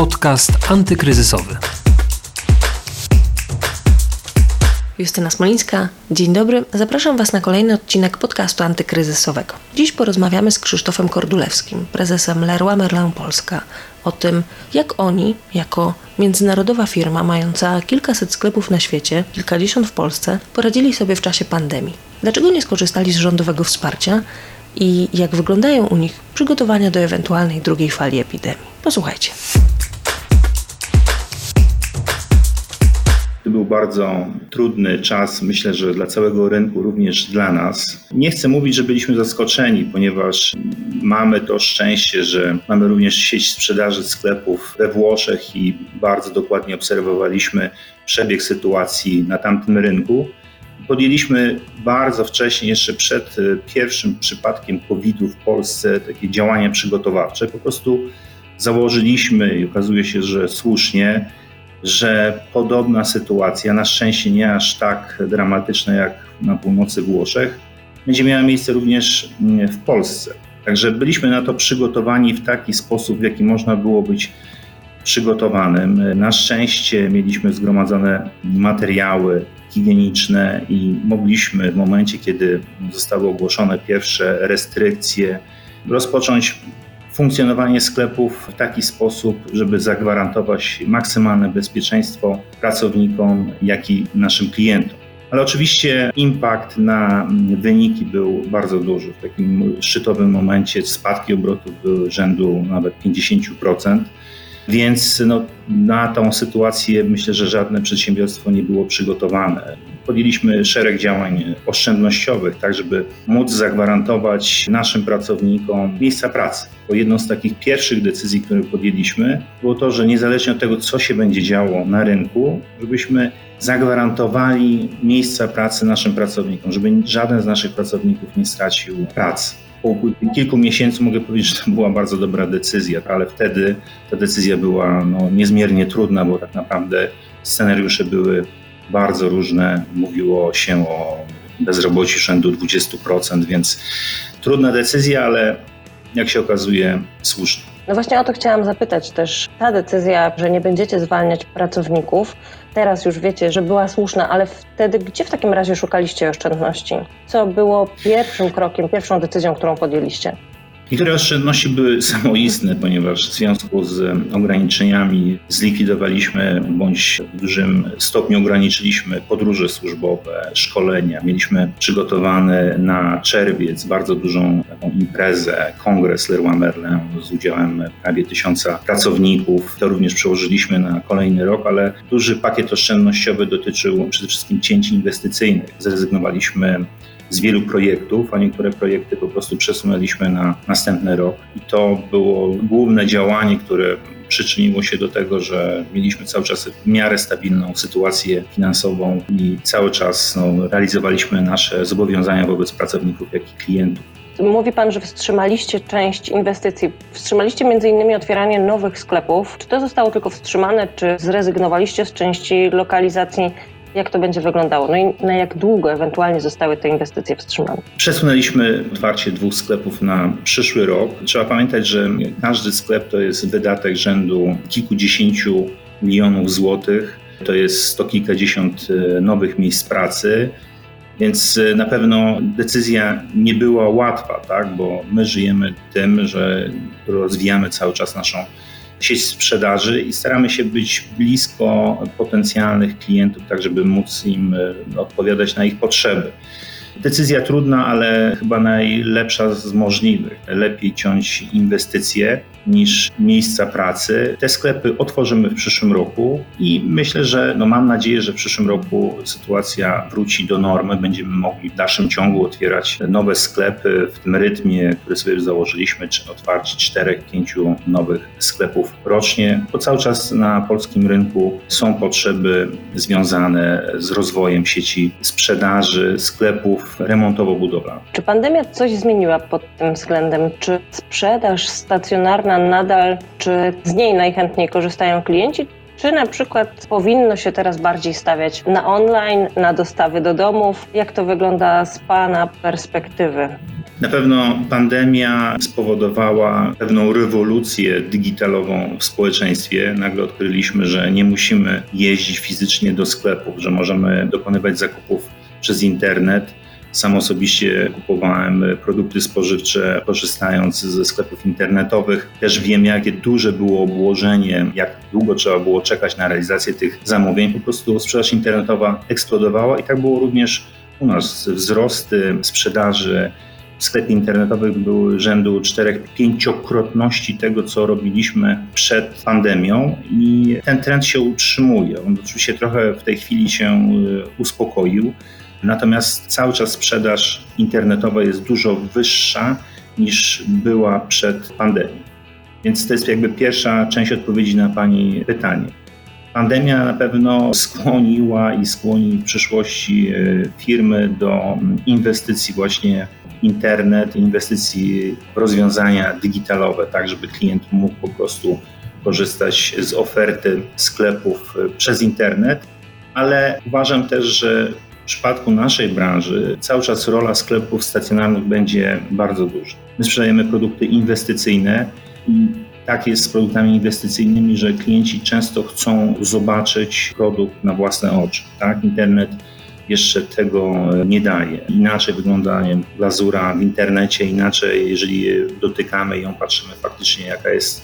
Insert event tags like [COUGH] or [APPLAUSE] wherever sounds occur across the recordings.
Podcast antykryzysowy. Justyna Smolińska, dzień dobry. Zapraszam Was na kolejny odcinek podcastu antykryzysowego. Dziś porozmawiamy z Krzysztofem Kordulewskim, prezesem Leroy Merlin Polska, o tym, jak oni, jako międzynarodowa firma mająca kilkaset sklepów na świecie, kilkadziesiąt w Polsce, poradzili sobie w czasie pandemii. Dlaczego nie skorzystali z rządowego wsparcia i jak wyglądają u nich przygotowania do ewentualnej drugiej fali epidemii? Posłuchajcie. Bardzo trudny czas, myślę, że dla całego rynku, również dla nas. Nie chcę mówić, że byliśmy zaskoczeni, ponieważ mamy to szczęście, że mamy również sieć sprzedaży sklepów we Włoszech i bardzo dokładnie obserwowaliśmy przebieg sytuacji na tamtym rynku. Podjęliśmy bardzo wcześnie, jeszcze przed pierwszym przypadkiem COVID-u w Polsce, takie działania przygotowawcze. Po prostu założyliśmy i okazuje się, że słusznie, że podobna sytuacja, na szczęście nie aż tak dramatyczna jak na północy Włoszech, będzie miała miejsce również w Polsce. Także byliśmy na to przygotowani w taki sposób, w jaki można było być przygotowanym. Na szczęście mieliśmy zgromadzone materiały higieniczne i mogliśmy w momencie, kiedy zostały ogłoszone pierwsze restrykcje, rozpocząć funkcjonowanie sklepów w taki sposób, żeby zagwarantować maksymalne bezpieczeństwo pracownikom, jak i naszym klientom. Ale oczywiście impact na wyniki był bardzo duży. W takim szczytowym momencie spadki obrotów były rzędu nawet 50%. Więc no, na tą sytuację myślę, że żadne przedsiębiorstwo nie było przygotowane. Podjęliśmy szereg działań oszczędnościowych, tak żeby móc zagwarantować naszym pracownikom miejsca pracy. Bo jedną z takich pierwszych decyzji, które podjęliśmy, było to, że niezależnie od tego, co się będzie działo na rynku, żebyśmy zagwarantowali miejsca pracy naszym pracownikom, żeby żaden z naszych pracowników nie stracił pracy po kilku miesięcy mogę powiedzieć, że to była bardzo dobra decyzja, ale wtedy ta decyzja była no, niezmiernie trudna, bo tak naprawdę scenariusze były bardzo różne. Mówiło się o bezrobociu rzędu 20%, więc trudna decyzja, ale jak się okazuje, słuszna. No właśnie o to chciałam zapytać też. Ta decyzja, że nie będziecie zwalniać pracowników, teraz już wiecie, że była słuszna, ale wtedy gdzie w takim razie szukaliście oszczędności? Co było pierwszym krokiem, pierwszą decyzją, którą podjęliście? Niektóre oszczędności były [LAUGHS] samoistne, ponieważ w związku z ograniczeniami zlikwidowaliśmy bądź w dużym stopniu ograniczyliśmy podróże służbowe, szkolenia. Mieliśmy przygotowany na czerwiec bardzo dużą taką imprezę, kongres Leroy Merlin z udziałem prawie tysiąca pracowników. To również przełożyliśmy na kolejny rok, ale duży pakiet oszczędnościowy dotyczył przede wszystkim cięć inwestycyjnych. Zrezygnowaliśmy z wielu projektów, a niektóre projekty po prostu przesunęliśmy na następny rok. I to było główne działanie, które przyczyniło się do tego, że mieliśmy cały czas w miarę stabilną sytuację finansową i cały czas no, realizowaliśmy nasze zobowiązania wobec pracowników, jak i klientów. Mówi Pan, że wstrzymaliście część inwestycji. Wstrzymaliście innymi otwieranie nowych sklepów. Czy to zostało tylko wstrzymane, czy zrezygnowaliście z części lokalizacji jak to będzie wyglądało? No i na jak długo ewentualnie zostały te inwestycje wstrzymane? Przesunęliśmy otwarcie dwóch sklepów na przyszły rok. Trzeba pamiętać, że każdy sklep to jest wydatek rzędu kilkudziesięciu milionów złotych. To jest sto kilkadziesiąt e, nowych miejsc pracy. Więc e, na pewno decyzja nie była łatwa, tak? bo my żyjemy tym, że rozwijamy cały czas naszą sieć sprzedaży i staramy się być blisko potencjalnych klientów, tak żeby móc im e, odpowiadać na ich potrzeby. Decyzja trudna, ale chyba najlepsza z możliwych. Lepiej ciąć inwestycje niż miejsca pracy. Te sklepy otworzymy w przyszłym roku i myślę, że no mam nadzieję, że w przyszłym roku sytuacja wróci do normy. Będziemy mogli w dalszym ciągu otwierać nowe sklepy w tym rytmie, który sobie założyliśmy, czy otwarcie czterech, pięciu nowych sklepów rocznie, bo cały czas na polskim rynku są potrzeby związane z rozwojem sieci sprzedaży, sklepów remontowo-budowlanych. Czy pandemia coś zmieniła pod tym względem? Czy sprzedaż stacjonarna nadal, czy z niej najchętniej korzystają klienci, czy na przykład powinno się teraz bardziej stawiać na online, na dostawy do domów? Jak to wygląda z Pana perspektywy? Na pewno pandemia spowodowała pewną rewolucję digitalową w społeczeństwie. Nagle odkryliśmy, że nie musimy jeździć fizycznie do sklepów, że możemy dokonywać zakupów przez internet. Sam osobiście kupowałem produkty spożywcze korzystając ze sklepów internetowych. Też wiem, jakie duże było obłożenie, jak długo trzeba było czekać na realizację tych zamówień. Po prostu sprzedaż internetowa eksplodowała i tak było również u nas. Wzrosty sprzedaży w sklepie internetowym były rzędu 4-5-krotności tego, co robiliśmy przed pandemią i ten trend się utrzymuje. On oczywiście trochę w tej chwili się y, uspokoił, natomiast cały czas sprzedaż internetowa jest dużo wyższa niż była przed pandemią. Więc to jest jakby pierwsza część odpowiedzi na Pani pytanie. Pandemia na pewno skłoniła i skłoni w przyszłości y, firmy do inwestycji właśnie internet, inwestycji w rozwiązania digitalowe, tak żeby klient mógł po prostu korzystać z oferty sklepów e, przez internet, ale uważam też, że w przypadku naszej branży cały czas rola sklepów stacjonarnych będzie bardzo duża. My sprzedajemy produkty inwestycyjne i tak jest z produktami inwestycyjnymi, że klienci często chcą zobaczyć produkt na własne oczy. Tak? Internet jeszcze tego nie daje. Inaczej wygląda nie glazura w internecie, inaczej jeżeli dotykamy ją, patrzymy faktycznie jaka jest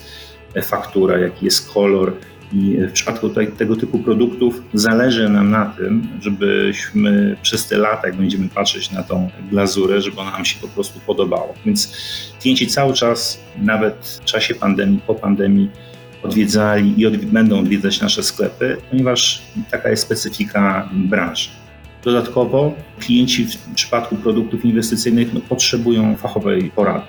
faktura, jaki jest kolor. I w przypadku tego typu produktów zależy nam na tym, żebyśmy przez te lata, jak będziemy patrzeć na tą glazurę, żeby ona nam się po prostu podobała. Więc klienci cały czas, nawet w czasie pandemii, po pandemii, odwiedzali i od, będą odwiedzać nasze sklepy, ponieważ taka jest specyfika branży. Dodatkowo klienci w przypadku produktów inwestycyjnych no, potrzebują fachowej porady.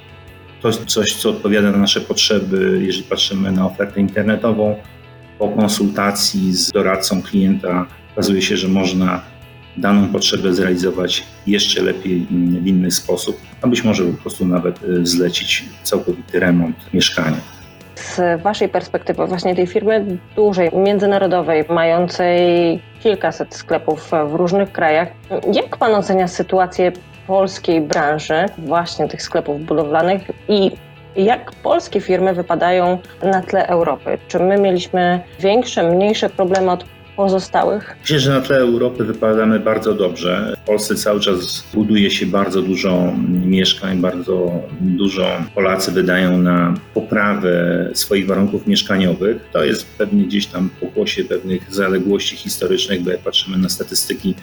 To jest coś, co odpowiada na nasze potrzeby, jeżeli patrzymy na ofertę internetową. Po konsultacji z doradcą klienta okazuje się, że można daną potrzebę zrealizować jeszcze lepiej w inny sposób, a być może po prostu nawet y, zlecić całkowity remont mieszkania. Z Waszej perspektywy, właśnie tej firmy dużej, międzynarodowej, mającej kilkaset sklepów w różnych krajach, jak Pan ocenia sytuację polskiej branży, właśnie tych sklepów budowlanych i jak polskie firmy wypadają na tle Europy? Czy my mieliśmy większe, mniejsze problemy od pozostałych? Myślę, że na tle Europy wypadamy bardzo dobrze. W Polsce cały czas buduje się bardzo dużo mieszkań, bardzo dużo Polacy wydają na poprawę swoich warunków mieszkaniowych. To jest pewnie gdzieś tam pokłosie pewnych zaległości historycznych, bo jak patrzymy na statystyki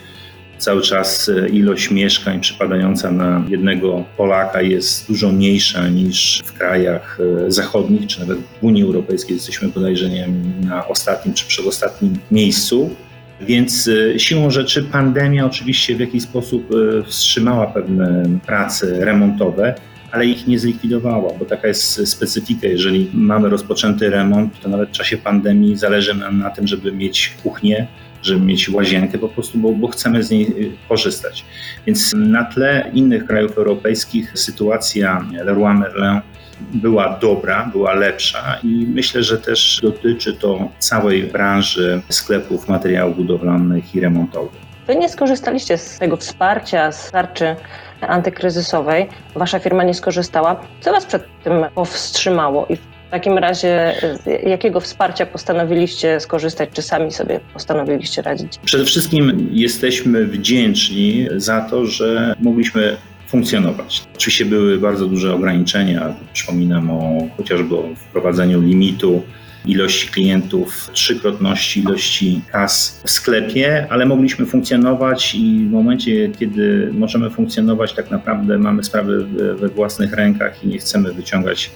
cały czas e, ilość mieszkań przypadająca na jednego Polaka jest dużo mniejsza niż w krajach e, zachodnich, czy nawet w Unii Europejskiej. Jesteśmy bodajże na ostatnim czy przedostatnim miejscu. Więc e, siłą rzeczy pandemia oczywiście w jakiś sposób wstrzymała pewne prace remontowe, ale ich nie zlikwidowała, bo taka jest specyfika. Jeżeli mamy rozpoczęty remont, to nawet w czasie pandemii zależy nam na tym, żeby mieć kuchnię, żeby mieć łazienkę po prostu, bo, bo chcemy z niej y, korzystać. Więc na tle innych krajów europejskich sytuacja Leroy Merlin była dobra, była lepsza i myślę, że też dotyczy to całej branży sklepów materiałów budowlanych i remontowych. Wy nie skorzystaliście z tego wsparcia, z tarczy antykryzysowej. Wasza firma nie skorzystała. Co Was przed tym powstrzymało i takim razie jakiego wsparcia postanowiliście skorzystać, czy sami sobie postanowiliście radzić? Przede wszystkim jesteśmy wdzięczni za to, że mogliśmy funkcjonować. Oczywiście były bardzo duże ograniczenia. Przypominam o chociażby o wprowadzeniu limitu ilości klientów, trzykrotności ilości kas w sklepie, ale mogliśmy funkcjonować i w momencie, kiedy możemy funkcjonować, tak naprawdę mamy sprawy we własnych rękach i nie chcemy wyciągać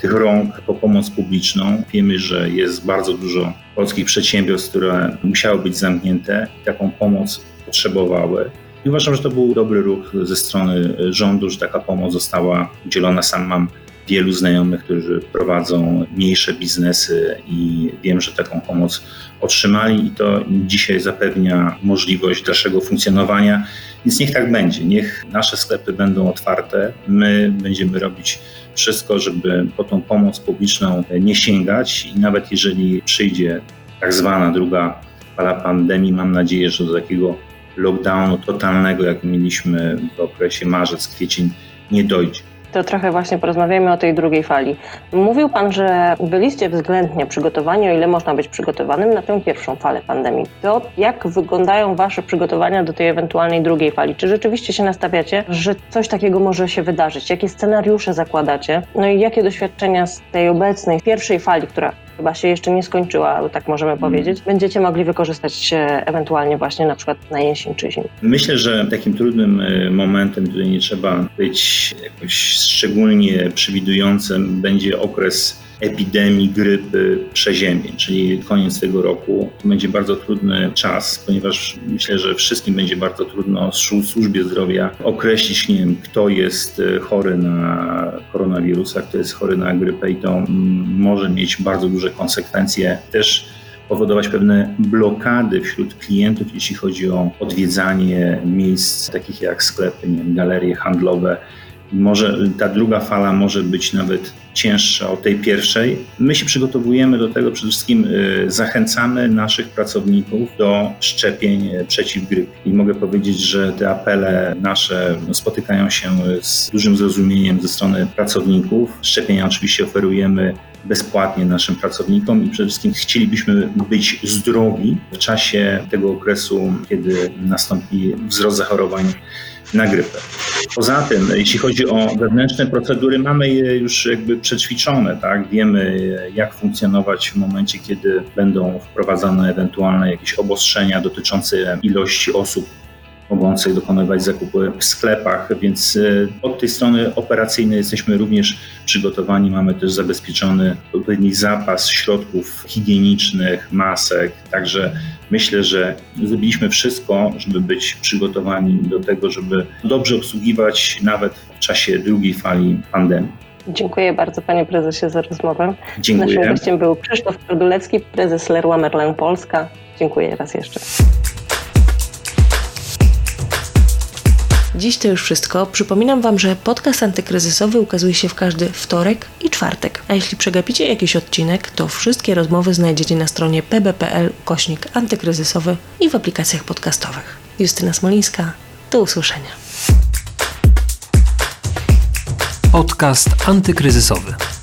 tych rąk po pomoc publiczną. Wiemy, że jest bardzo dużo polskich przedsiębiorstw, które musiały być zamknięte taką pomoc potrzebowały. I uważam, że to był dobry ruch ze strony rządu, że taka pomoc została udzielona. Sam mam wielu znajomych, którzy prowadzą mniejsze biznesy i wiem, że taką pomoc otrzymali i to dzisiaj zapewnia możliwość dalszego funkcjonowania. Więc niech tak będzie, niech nasze sklepy będą otwarte. My będziemy robić wszystko, żeby po tą pomoc publiczną nie sięgać i nawet jeżeli przyjdzie tak zwana druga fala pandemii, mam nadzieję, że do takiego lockdownu totalnego, jak mieliśmy w okresie marzec, kwiecień nie dojdzie. To trochę właśnie porozmawiamy o tej drugiej fali. Mówił Pan, że byliście względnie przygotowani, o ile można być przygotowanym na tę pierwszą falę pandemii. To jak wyglądają Wasze przygotowania do tej ewentualnej drugiej fali? Czy rzeczywiście się nastawiacie, że coś takiego może się wydarzyć? Jakie scenariusze zakładacie? No i jakie doświadczenia z tej obecnej pierwszej fali, która chyba się jeszcze nie skończyła, tak możemy powiedzieć, będziecie mogli wykorzystać ewentualnie właśnie na przykład na jesień czy zimę? Myślę, że takim trudnym y, momentem, tutaj nie trzeba być jakoś szczególnie przewidującym, będzie okres epidemii grypy przeziębień, czyli koniec tego roku. To będzie bardzo trudny czas, ponieważ myślę, że wszystkim będzie bardzo trudno służbie zdrowia określić, nie wiem, kto jest y, chory na koronawirusa, kto jest chory na grypę i to mm, może mieć bardzo duże konsekwencje też powodować pewne blokady wśród klientów, jeśli chodzi o odwiedzanie miejsc takich jak sklepy, nie wiem, galerie handlowe. Może ta druga fala może być nawet cięższa od tej pierwszej. My się przygotowujemy do tego, przede wszystkim y, zachęcamy naszych pracowników do szczepień przeciw grypie. I mogę powiedzieć, że te apele nasze spotykają się z dużym zrozumieniem ze strony pracowników. Szczepienia oczywiście oferujemy bezpłatnie naszym pracownikom i przede wszystkim chcielibyśmy być zdrowi w czasie tego okresu, kiedy nastąpi wzrost zachorowań na grypę. Poza tym, jeśli chodzi o wewnętrzne procedury, mamy je już jakby przećwiczone, tak? Wiemy, jak funkcjonować w momencie, kiedy będą wprowadzane ewentualne jakieś obostrzenia dotyczące ilości osób mogących dokonywać zakupy w sklepach, więc e, od tej strony operacyjnej jesteśmy również przygotowani. Mamy też zabezpieczony odpowiedni zapas środków higienicznych, masek, także myślę, że zrobiliśmy wszystko, żeby być przygotowani do tego, żeby dobrze obsługiwać nawet w czasie drugiej fali pandemii. Dziękuję bardzo panie prezesie za rozmowę. Dziękuję. Naszym gościem był Krzysztof Kordulewski, prezes Leroy Merlin Polska. Dziękuję raz jeszcze. Dziś to już wszystko. Przypominam Wam, że podcast antykryzysowy ukazuje się w każdy wtorek i czwartek. A jeśli przegapicie jakiś odcinek, to wszystkie rozmowy znajdziecie na stronie pb.pl kośnik antykryzysowy i w aplikacjach podcastowych. Justyna Smolińska, do usłyszenia. Podcast antykryzysowy.